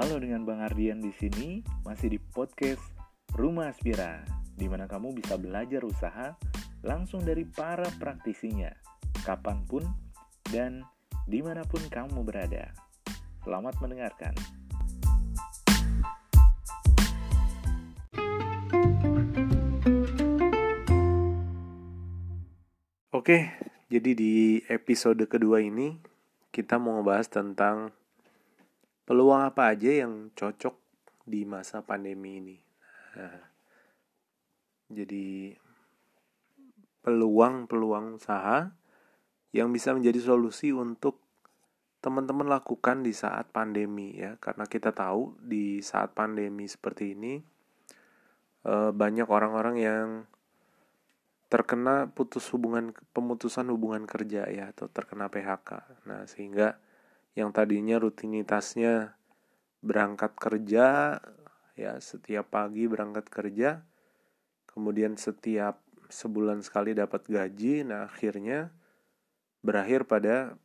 Halo dengan Bang Ardian di sini, masih di podcast Rumah Aspira, di mana kamu bisa belajar usaha langsung dari para praktisinya, kapan pun dan di mana pun kamu berada. Selamat mendengarkan. Oke, jadi di episode kedua ini kita mau ngebahas tentang peluang apa aja yang cocok di masa pandemi ini. Nah, jadi peluang-peluang usaha yang bisa menjadi solusi untuk teman-teman lakukan di saat pandemi ya karena kita tahu di saat pandemi seperti ini eh, banyak orang-orang yang terkena putus hubungan pemutusan hubungan kerja ya atau terkena PHK. Nah, sehingga yang tadinya rutinitasnya berangkat kerja ya setiap pagi berangkat kerja kemudian setiap sebulan sekali dapat gaji nah akhirnya berakhir pada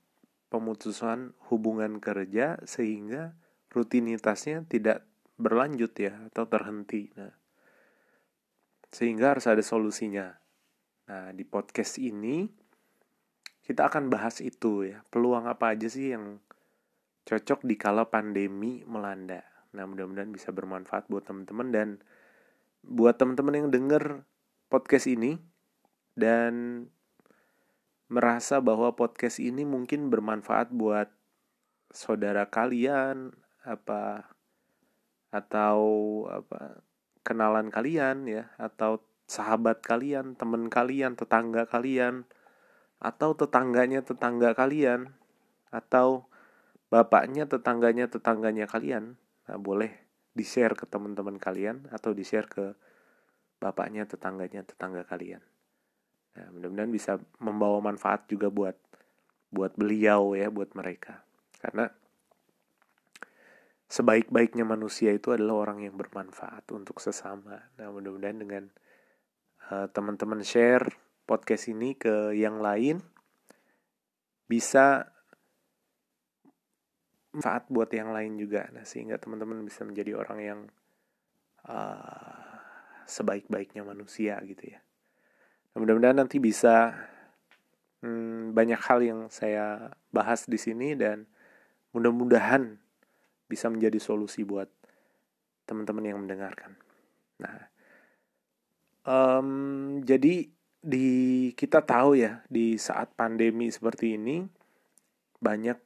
pemutusan hubungan kerja sehingga rutinitasnya tidak berlanjut ya atau terhenti. Nah, sehingga harus ada solusinya. Nah, di podcast ini kita akan bahas itu ya. Peluang apa aja sih yang cocok di kala pandemi melanda. Nah, mudah-mudahan bisa bermanfaat buat teman-teman dan buat teman-teman yang denger podcast ini dan merasa bahwa podcast ini mungkin bermanfaat buat saudara kalian apa atau apa kenalan kalian ya atau sahabat kalian, teman kalian, tetangga kalian, atau tetangganya tetangga kalian, atau bapaknya tetangganya tetangganya kalian. Nah, boleh di-share ke teman-teman kalian atau di-share ke bapaknya tetangganya tetangga kalian. Nah, mudah-mudahan bisa membawa manfaat juga buat buat beliau ya, buat mereka. Karena sebaik-baiknya manusia itu adalah orang yang bermanfaat untuk sesama. Nah, mudah-mudahan dengan eh, teman-teman share podcast ini ke yang lain bisa manfaat buat yang lain juga. Nah sehingga teman-teman bisa menjadi orang yang uh, sebaik-baiknya manusia gitu ya. Nah, mudah-mudahan nanti bisa hmm, banyak hal yang saya bahas di sini dan mudah-mudahan bisa menjadi solusi buat teman-teman yang mendengarkan. Nah Um, jadi di kita tahu ya di saat pandemi seperti ini banyak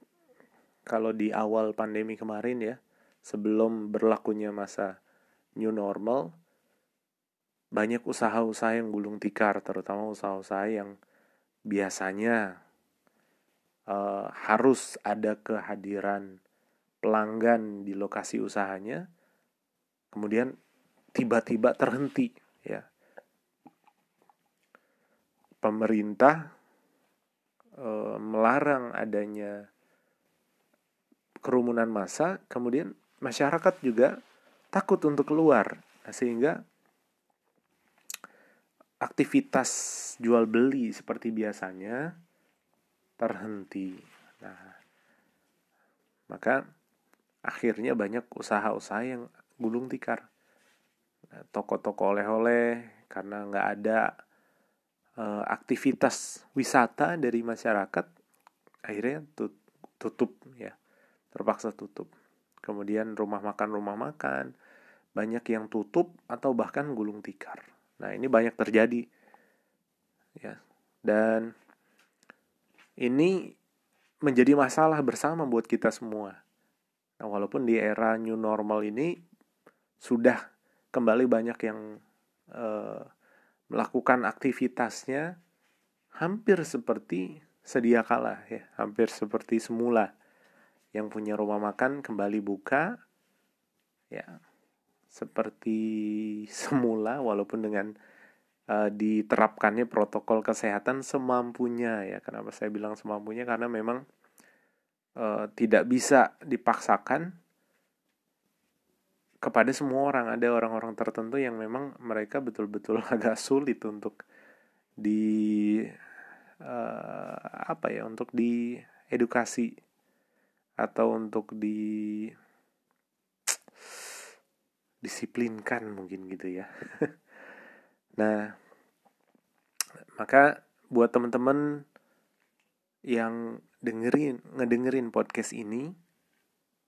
kalau di awal pandemi kemarin ya sebelum berlakunya masa new normal banyak usaha-usaha yang gulung tikar terutama usaha-usaha yang biasanya uh, harus ada kehadiran pelanggan di lokasi usahanya kemudian tiba-tiba terhenti ya. Pemerintah e, melarang adanya kerumunan massa, kemudian masyarakat juga takut untuk keluar, nah, sehingga aktivitas jual beli seperti biasanya terhenti. Nah, maka akhirnya banyak usaha-usaha yang gulung tikar. Nah, toko-toko oleh-oleh karena nggak ada uh, aktivitas wisata dari masyarakat akhirnya tutup ya terpaksa tutup. Kemudian rumah makan rumah makan banyak yang tutup atau bahkan gulung tikar. Nah ini banyak terjadi. Ya dan ini menjadi masalah bersama buat kita semua. Nah walaupun di era new normal ini sudah kembali banyak yang uh, melakukan aktivitasnya hampir seperti sedia kala ya, hampir seperti semula. Yang punya rumah makan kembali buka ya seperti semula walaupun dengan uh, diterapkannya protokol kesehatan semampunya ya. Kenapa saya bilang semampunya karena memang uh, tidak bisa dipaksakan kepada semua orang ada orang-orang tertentu yang memang mereka betul-betul agak sulit untuk di uh, apa ya untuk di edukasi atau untuk di disiplinkan mungkin gitu ya. Nah maka buat teman-teman yang dengerin ngedengerin podcast ini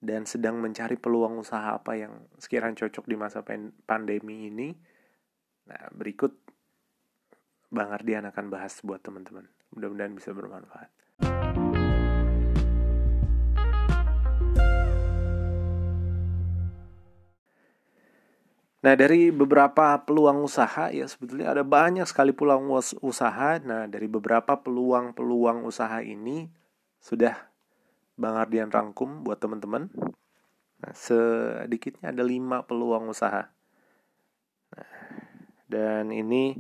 dan sedang mencari peluang usaha apa yang sekiranya cocok di masa pandemi ini nah berikut Bang Ardian akan bahas buat teman-teman. Mudah-mudahan bisa bermanfaat Nah, dari beberapa peluang usaha ya sebetulnya ada banyak sekali peluang usaha. Nah, dari beberapa peluang-peluang usaha ini sudah Bang Ardian rangkum buat teman-teman. Nah, sedikitnya ada lima peluang usaha. Nah, dan ini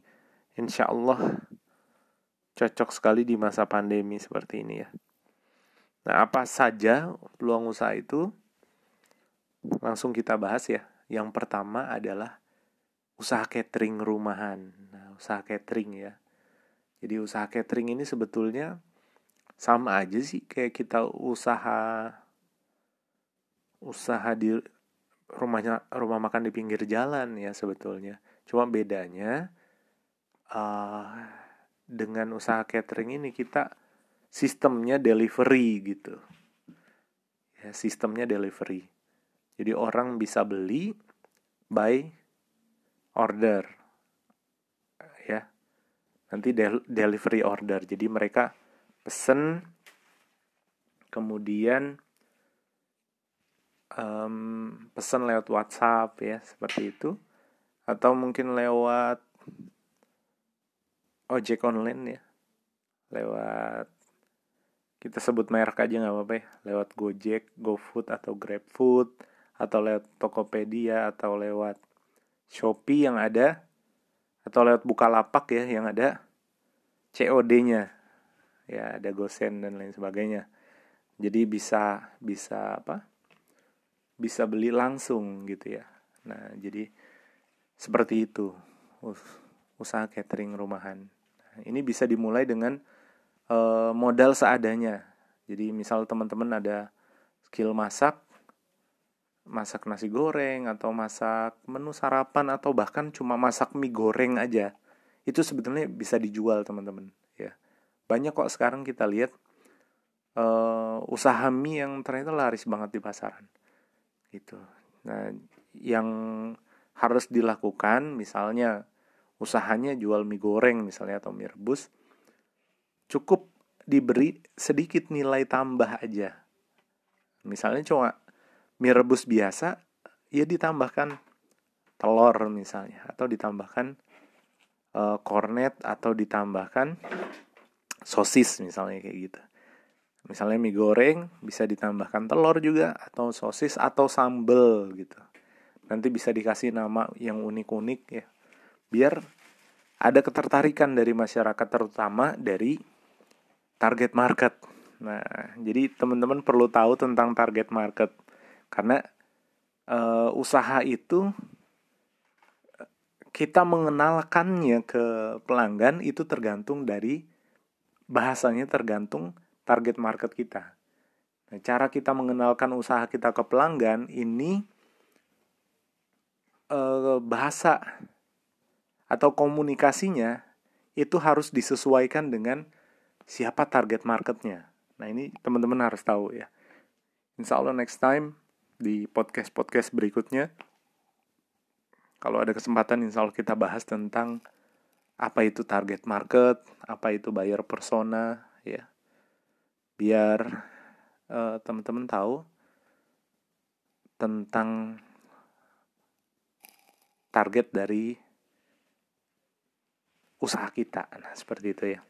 insya Allah cocok sekali di masa pandemi seperti ini ya. Nah, apa saja peluang usaha itu? Langsung kita bahas ya. Yang pertama adalah usaha catering rumahan. Nah, usaha catering ya. Jadi usaha catering ini sebetulnya sama aja sih kayak kita usaha usaha di rumahnya rumah makan di pinggir jalan ya sebetulnya. Cuma bedanya uh, dengan usaha catering ini kita sistemnya delivery gitu. Ya, sistemnya delivery. Jadi orang bisa beli by order. Ya. Nanti del delivery order. Jadi mereka pesen kemudian um, pesan lewat WhatsApp ya seperti itu atau mungkin lewat ojek online ya lewat kita sebut merek aja nggak apa-apa ya lewat Gojek, GoFood atau GrabFood atau lewat Tokopedia atau lewat Shopee yang ada atau lewat Bukalapak ya yang ada COD-nya. Ya, ada Gosen dan lain sebagainya. Jadi bisa bisa apa? Bisa beli langsung gitu ya. Nah, jadi seperti itu usaha catering rumahan. Nah, ini bisa dimulai dengan uh, modal seadanya. Jadi misal teman-teman ada skill masak, masak nasi goreng atau masak menu sarapan atau bahkan cuma masak mie goreng aja. Itu sebetulnya bisa dijual teman-teman ya. Banyak kok sekarang kita lihat uh, usaha mie yang ternyata laris banget di pasaran gitu. Nah yang harus dilakukan misalnya usahanya jual mie goreng misalnya atau mie rebus cukup diberi sedikit nilai tambah aja. Misalnya cuma mie rebus biasa ya ditambahkan telur misalnya atau ditambahkan uh, kornet atau ditambahkan sosis misalnya kayak gitu. Misalnya mie goreng bisa ditambahkan telur juga atau sosis atau sambel gitu. Nanti bisa dikasih nama yang unik-unik ya. Biar ada ketertarikan dari masyarakat terutama dari target market. Nah, jadi teman-teman perlu tahu tentang target market karena uh, usaha itu kita mengenalkannya ke pelanggan itu tergantung dari bahasanya tergantung target market kita. Nah, cara kita mengenalkan usaha kita ke pelanggan ini uh, bahasa atau komunikasinya itu harus disesuaikan dengan siapa target marketnya. Nah ini teman-teman harus tahu ya. Insya Allah next time di podcast-podcast berikutnya. Kalau ada kesempatan insya Allah kita bahas tentang apa itu target market, apa itu buyer persona, ya. Biar uh, teman-teman tahu tentang target dari usaha kita. Nah, seperti itu ya.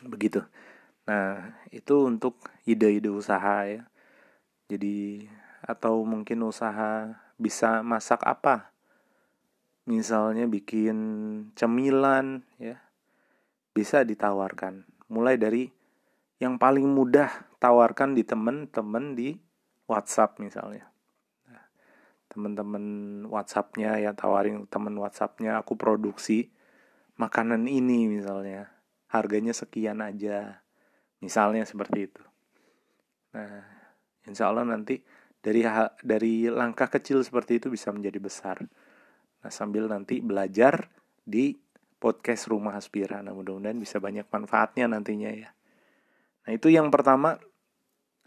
Begitu. Nah, itu untuk ide-ide usaha ya. Jadi atau mungkin usaha bisa masak apa? Misalnya bikin cemilan ya. Bisa ditawarkan. Mulai dari yang paling mudah tawarkan di temen-temen di WhatsApp misalnya. Nah, temen-temen WhatsAppnya ya tawarin temen WhatsAppnya aku produksi makanan ini misalnya. Harganya sekian aja misalnya seperti itu. Nah insya Allah nanti dari hal, dari langkah kecil seperti itu bisa menjadi besar. Nah sambil nanti belajar di podcast rumah aspira. Nah mudah-mudahan bisa banyak manfaatnya nantinya ya. Nah itu yang pertama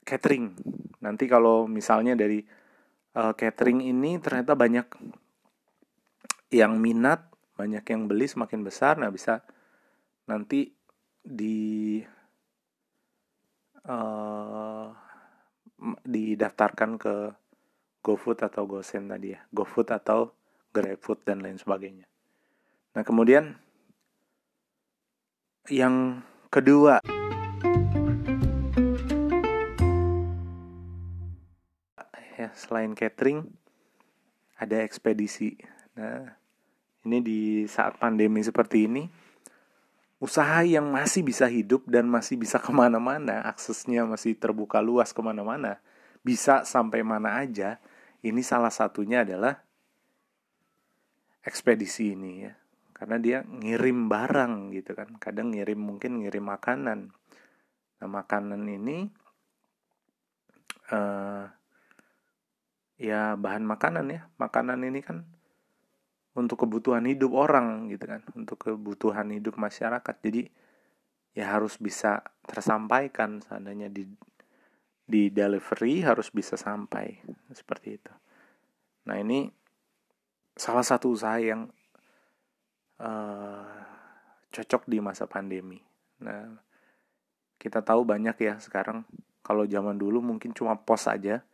catering. Nanti kalau misalnya dari uh, catering ini ternyata banyak yang minat banyak yang beli semakin besar. Nah bisa nanti di uh, didaftarkan ke GoFood atau GoSend tadi ya. GoFood atau GrabFood dan lain sebagainya. Nah kemudian yang kedua. Ya selain catering ada ekspedisi. Nah ini di saat pandemi seperti ini usaha yang masih bisa hidup dan masih bisa ke mana-mana aksesnya masih terbuka luas ke mana-mana bisa sampai mana aja ini salah satunya adalah ekspedisi ini ya. Karena dia ngirim barang gitu kan. Kadang ngirim mungkin ngirim makanan. Nah makanan ini uh, ya bahan makanan ya. Makanan ini kan untuk kebutuhan hidup orang gitu kan. Untuk kebutuhan hidup masyarakat. Jadi ya harus bisa tersampaikan seandainya di di delivery harus bisa sampai. Seperti itu. Nah ini salah satu usaha yang uh, cocok di masa pandemi. Nah kita tahu banyak ya sekarang. Kalau zaman dulu mungkin cuma pos aja.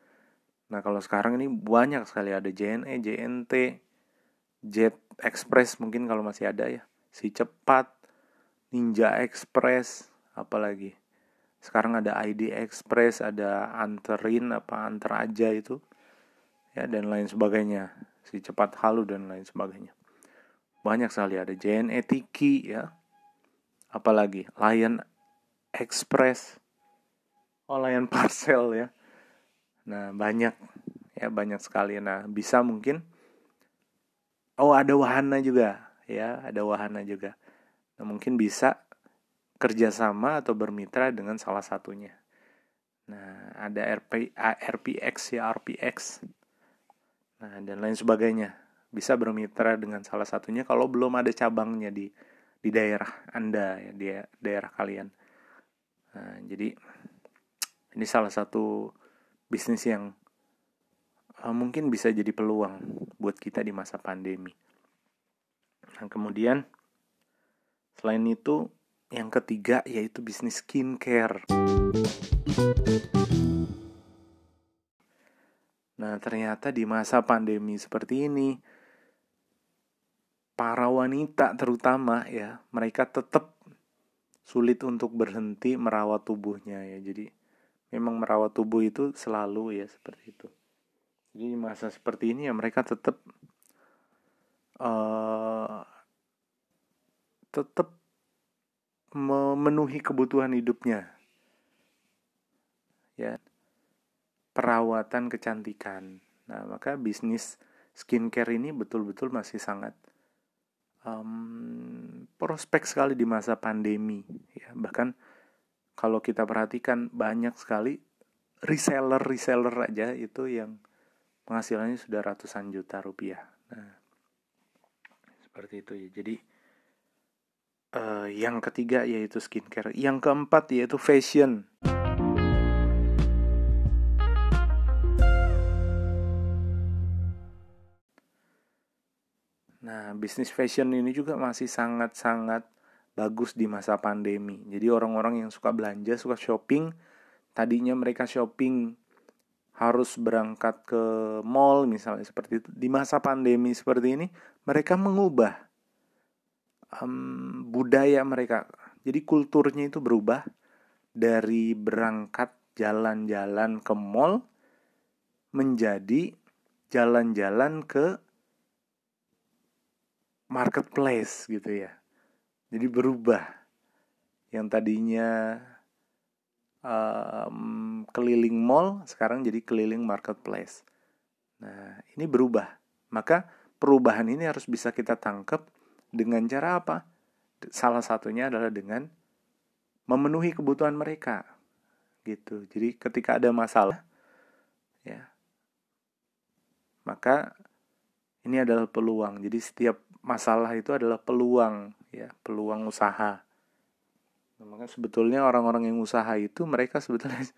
Nah kalau sekarang ini banyak sekali. Ada JNE, JNT, Jet Express mungkin kalau masih ada ya. Si Cepat, Ninja Express, apalagi. Sekarang ada ID Express, ada Anterin apa Anter aja itu. Ya dan lain sebagainya. Si Cepat Halu dan lain sebagainya. Banyak sekali ada JNE Tiki ya. Apalagi Lion Express. Oh Lion Parcel ya Nah, banyak ya banyak sekali. Nah, bisa mungkin oh ada wahana juga ya, ada wahana juga. Nah, mungkin bisa kerjasama atau bermitra dengan salah satunya. Nah, ada RP, RPX ya, RPX. Nah, dan lain sebagainya. Bisa bermitra dengan salah satunya kalau belum ada cabangnya di di daerah Anda ya, di daerah kalian. Nah, jadi ini salah satu bisnis yang uh, mungkin bisa jadi peluang buat kita di masa pandemi. Nah, kemudian selain itu yang ketiga yaitu bisnis skincare. Nah, ternyata di masa pandemi seperti ini para wanita terutama ya, mereka tetap sulit untuk berhenti merawat tubuhnya ya. Jadi memang merawat tubuh itu selalu ya seperti itu jadi masa seperti ini ya mereka tetap uh, tetap memenuhi kebutuhan hidupnya. Ya perawatan kecantikan. Nah maka bisnis skincare ini betul-betul masih sangat um, prospek sekali di masa pandemi ya. Bahkan kalau kita perhatikan banyak sekali reseller-reseller aja itu yang penghasilannya sudah ratusan juta rupiah. Nah, seperti itu ya. Jadi uh, yang ketiga yaitu skincare, yang keempat yaitu fashion. Nah, bisnis fashion ini juga masih sangat-sangat bagus di masa pandemi. Jadi orang-orang yang suka belanja, suka shopping, tadinya mereka shopping harus berangkat ke mall misalnya seperti itu. Di masa pandemi seperti ini, mereka mengubah um, budaya mereka. Jadi kulturnya itu berubah dari berangkat jalan-jalan ke mall menjadi jalan-jalan ke marketplace gitu ya jadi berubah yang tadinya um, keliling mall sekarang jadi keliling marketplace nah ini berubah maka perubahan ini harus bisa kita tangkap dengan cara apa salah satunya adalah dengan memenuhi kebutuhan mereka gitu jadi ketika ada masalah ya maka ini adalah peluang. Jadi setiap masalah itu adalah peluang, ya, peluang usaha. Maka sebetulnya orang-orang yang usaha itu mereka sebetulnya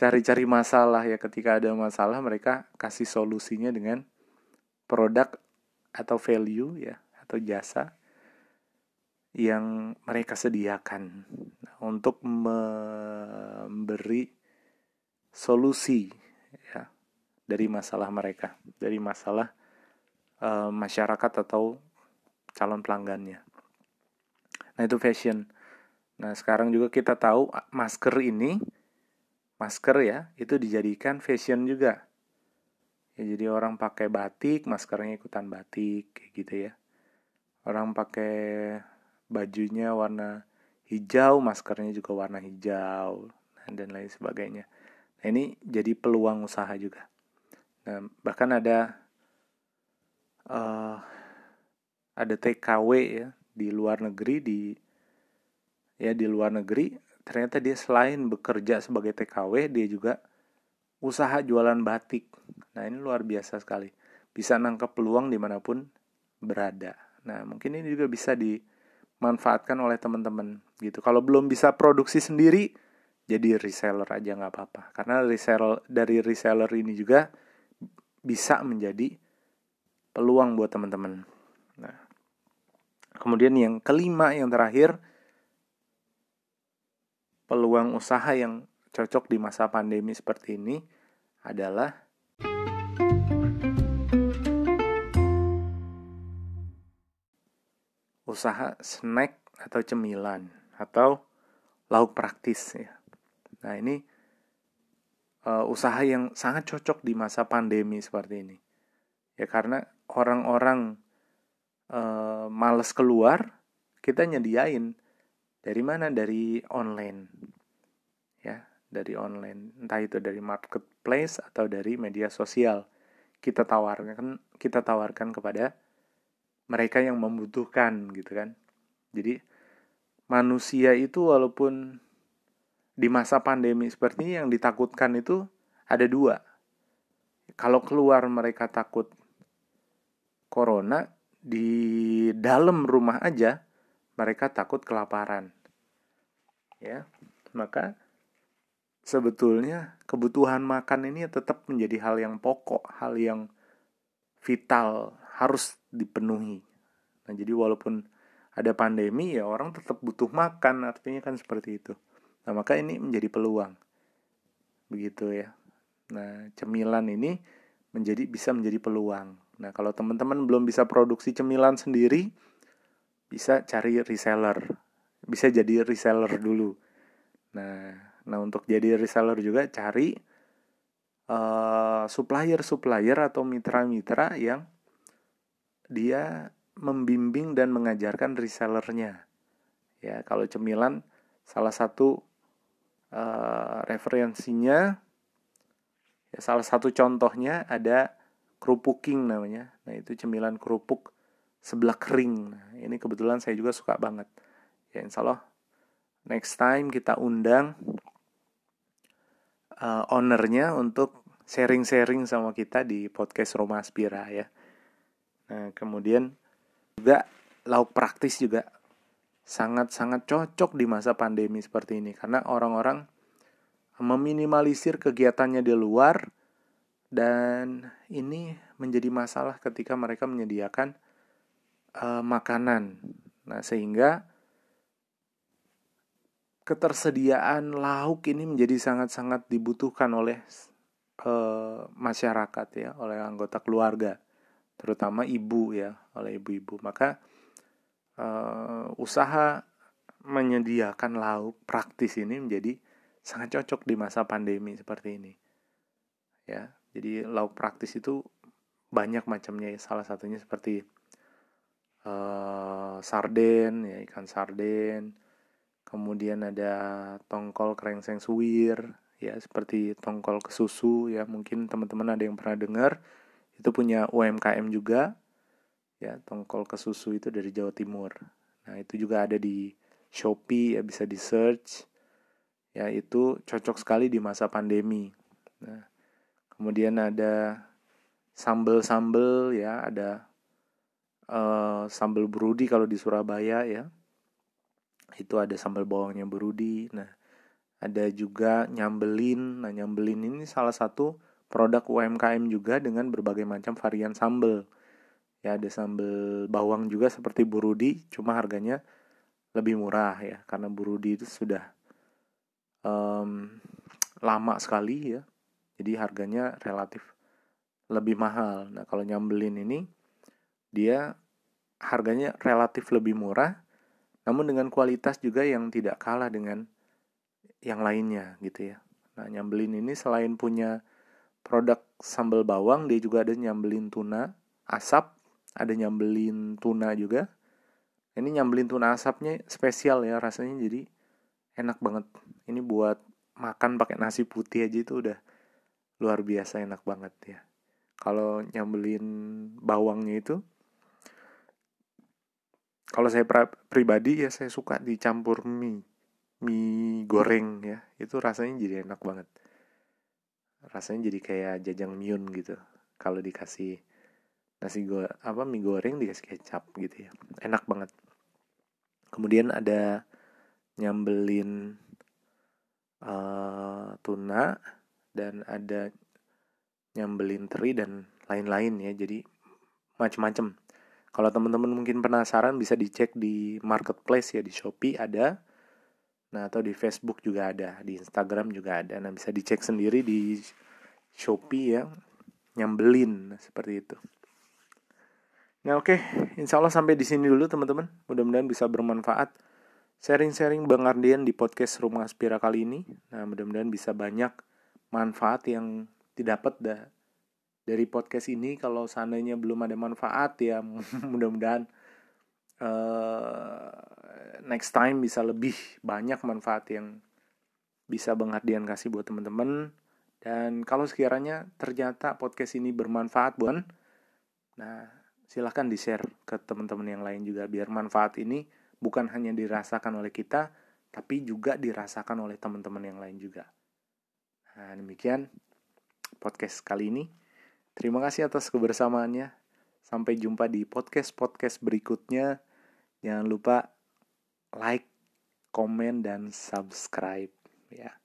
cari-cari masalah ya ketika ada masalah mereka kasih solusinya dengan produk atau value ya atau jasa yang mereka sediakan nah, untuk memberi solusi ya dari masalah mereka, dari masalah uh, masyarakat atau calon pelanggannya. Nah, itu fashion. Nah, sekarang juga kita tahu masker ini masker ya, itu dijadikan fashion juga. Ya, jadi orang pakai batik, maskernya ikutan batik kayak gitu ya. Orang pakai bajunya warna hijau, maskernya juga warna hijau, dan lain sebagainya. Nah, ini jadi peluang usaha juga. Nah, bahkan ada uh, ada TKW ya di luar negeri di ya di luar negeri ternyata dia selain bekerja sebagai TKW dia juga usaha jualan batik. Nah ini luar biasa sekali. Bisa nangkep peluang di mana pun berada. Nah mungkin ini juga bisa di manfaatkan oleh teman-teman gitu. Kalau belum bisa produksi sendiri, jadi reseller aja nggak apa-apa. Karena reseller dari reseller ini juga bisa menjadi peluang buat teman-teman. Nah, kemudian yang kelima yang terakhir peluang usaha yang cocok di masa pandemi seperti ini adalah usaha snack atau cemilan atau lauk praktis ya. Nah, ini uh, usaha yang sangat cocok di masa pandemi seperti ini. Ya karena orang-orang uh, males keluar, kita nyediain dari mana? Dari online. Ya, dari online. Entah itu dari marketplace atau dari media sosial. Kita tawarkan kita tawarkan kepada mereka yang membutuhkan gitu kan. Jadi manusia itu walaupun di masa pandemi seperti ini yang ditakutkan itu ada dua. Kalau keluar mereka takut corona, di dalam rumah aja mereka takut kelaparan. Ya, maka sebetulnya kebutuhan makan ini tetap menjadi hal yang pokok, hal yang vital, harus dipenuhi. Nah, jadi walaupun ada pandemi ya orang tetap butuh makan, artinya kan seperti itu. Nah, maka ini menjadi peluang. Begitu ya. Nah, cemilan ini menjadi bisa menjadi peluang. Nah, kalau teman-teman belum bisa produksi cemilan sendiri, bisa cari reseller. Bisa jadi reseller dulu. Nah, nah untuk jadi reseller juga cari uh, supplier-supplier atau mitra-mitra yang dia membimbing dan mengajarkan resellernya. Ya, kalau cemilan salah satu uh, referensinya ya salah satu contohnya ada kerupuking namanya. Nah, itu cemilan kerupuk sebelah kering. Nah, ini kebetulan saya juga suka banget. Ya, insya Allah next time kita undang uh, ownernya untuk sharing-sharing sama kita di podcast Roma Aspira ya. Nah, kemudian juga lauk praktis juga sangat-sangat cocok di masa pandemi seperti ini karena orang-orang meminimalisir kegiatannya di luar dan ini menjadi masalah ketika mereka menyediakan uh, makanan. Nah, sehingga ketersediaan lauk ini menjadi sangat-sangat dibutuhkan oleh uh, masyarakat ya, oleh anggota keluarga terutama ibu ya oleh ibu-ibu maka uh, usaha menyediakan lauk praktis ini menjadi sangat cocok di masa pandemi seperti ini ya jadi lauk praktis itu banyak macamnya ya salah satunya seperti uh, sarden ya ikan sarden. Kemudian ada tongkol krengseng suwir ya seperti tongkol kesusu ya. Mungkin teman-teman ada yang pernah dengar itu punya UMKM juga ya. Tongkol ke susu itu dari Jawa Timur. Nah itu juga ada di Shopee ya bisa di search ya itu cocok sekali di masa pandemi. Nah kemudian ada sambel-sambel ya ada uh, sambal berudi kalau di Surabaya ya. Itu ada sambal bawangnya berudi. Nah ada juga nyambelin. Nah nyambelin ini salah satu produk UMKM juga dengan berbagai macam varian sambal. Ya ada sambal bawang juga seperti burudi cuma harganya lebih murah ya. Karena burudi itu sudah um, lama sekali ya. Jadi harganya relatif lebih mahal. Nah kalau nyambelin ini dia harganya relatif lebih murah namun dengan kualitas juga yang tidak kalah dengan yang lainnya gitu ya. Nah nyambelin ini selain punya produk sambal bawang dia juga ada nyambelin tuna asap ada nyambelin tuna juga. Ini nyambelin tuna asapnya spesial ya rasanya jadi enak banget. Ini buat makan pakai nasi putih aja itu udah luar biasa enak banget ya. Kalau nyambelin bawangnya itu kalau saya pribadi ya saya suka dicampur mie mie goreng ya. Itu rasanya jadi enak banget. Rasanya jadi kayak jajang miun gitu. Kalau dikasih nasi go apa mie goreng dikasih kecap gitu ya. Enak banget. Kemudian ada nyambelin uh, tuna dan ada nyambelin teri dan lain-lain ya. Jadi macam-macam kalau teman-teman mungkin penasaran bisa dicek di marketplace ya di Shopee ada Nah, atau di Facebook juga ada, di Instagram juga ada. Nah, bisa dicek sendiri di Shopee ya, nyambelin seperti itu. Nah, oke, okay. insya Allah sampai di sini dulu teman-teman. Mudah-mudahan bisa bermanfaat. Sharing-sharing Bang Ardian di podcast Rumah Aspira kali ini. Nah, mudah-mudahan bisa banyak manfaat yang didapat dari podcast ini. Kalau seandainya belum ada manfaat ya mudah-mudahan uh, next time bisa lebih banyak manfaat yang bisa Bang Ardian kasih buat teman-teman. Dan kalau sekiranya ternyata podcast ini bermanfaat buat nah silahkan di-share ke teman-teman yang lain juga biar manfaat ini bukan hanya dirasakan oleh kita, tapi juga dirasakan oleh teman-teman yang lain juga. Nah, demikian podcast kali ini. Terima kasih atas kebersamaannya. Sampai jumpa di podcast-podcast berikutnya. Jangan lupa like, komen, dan subscribe ya.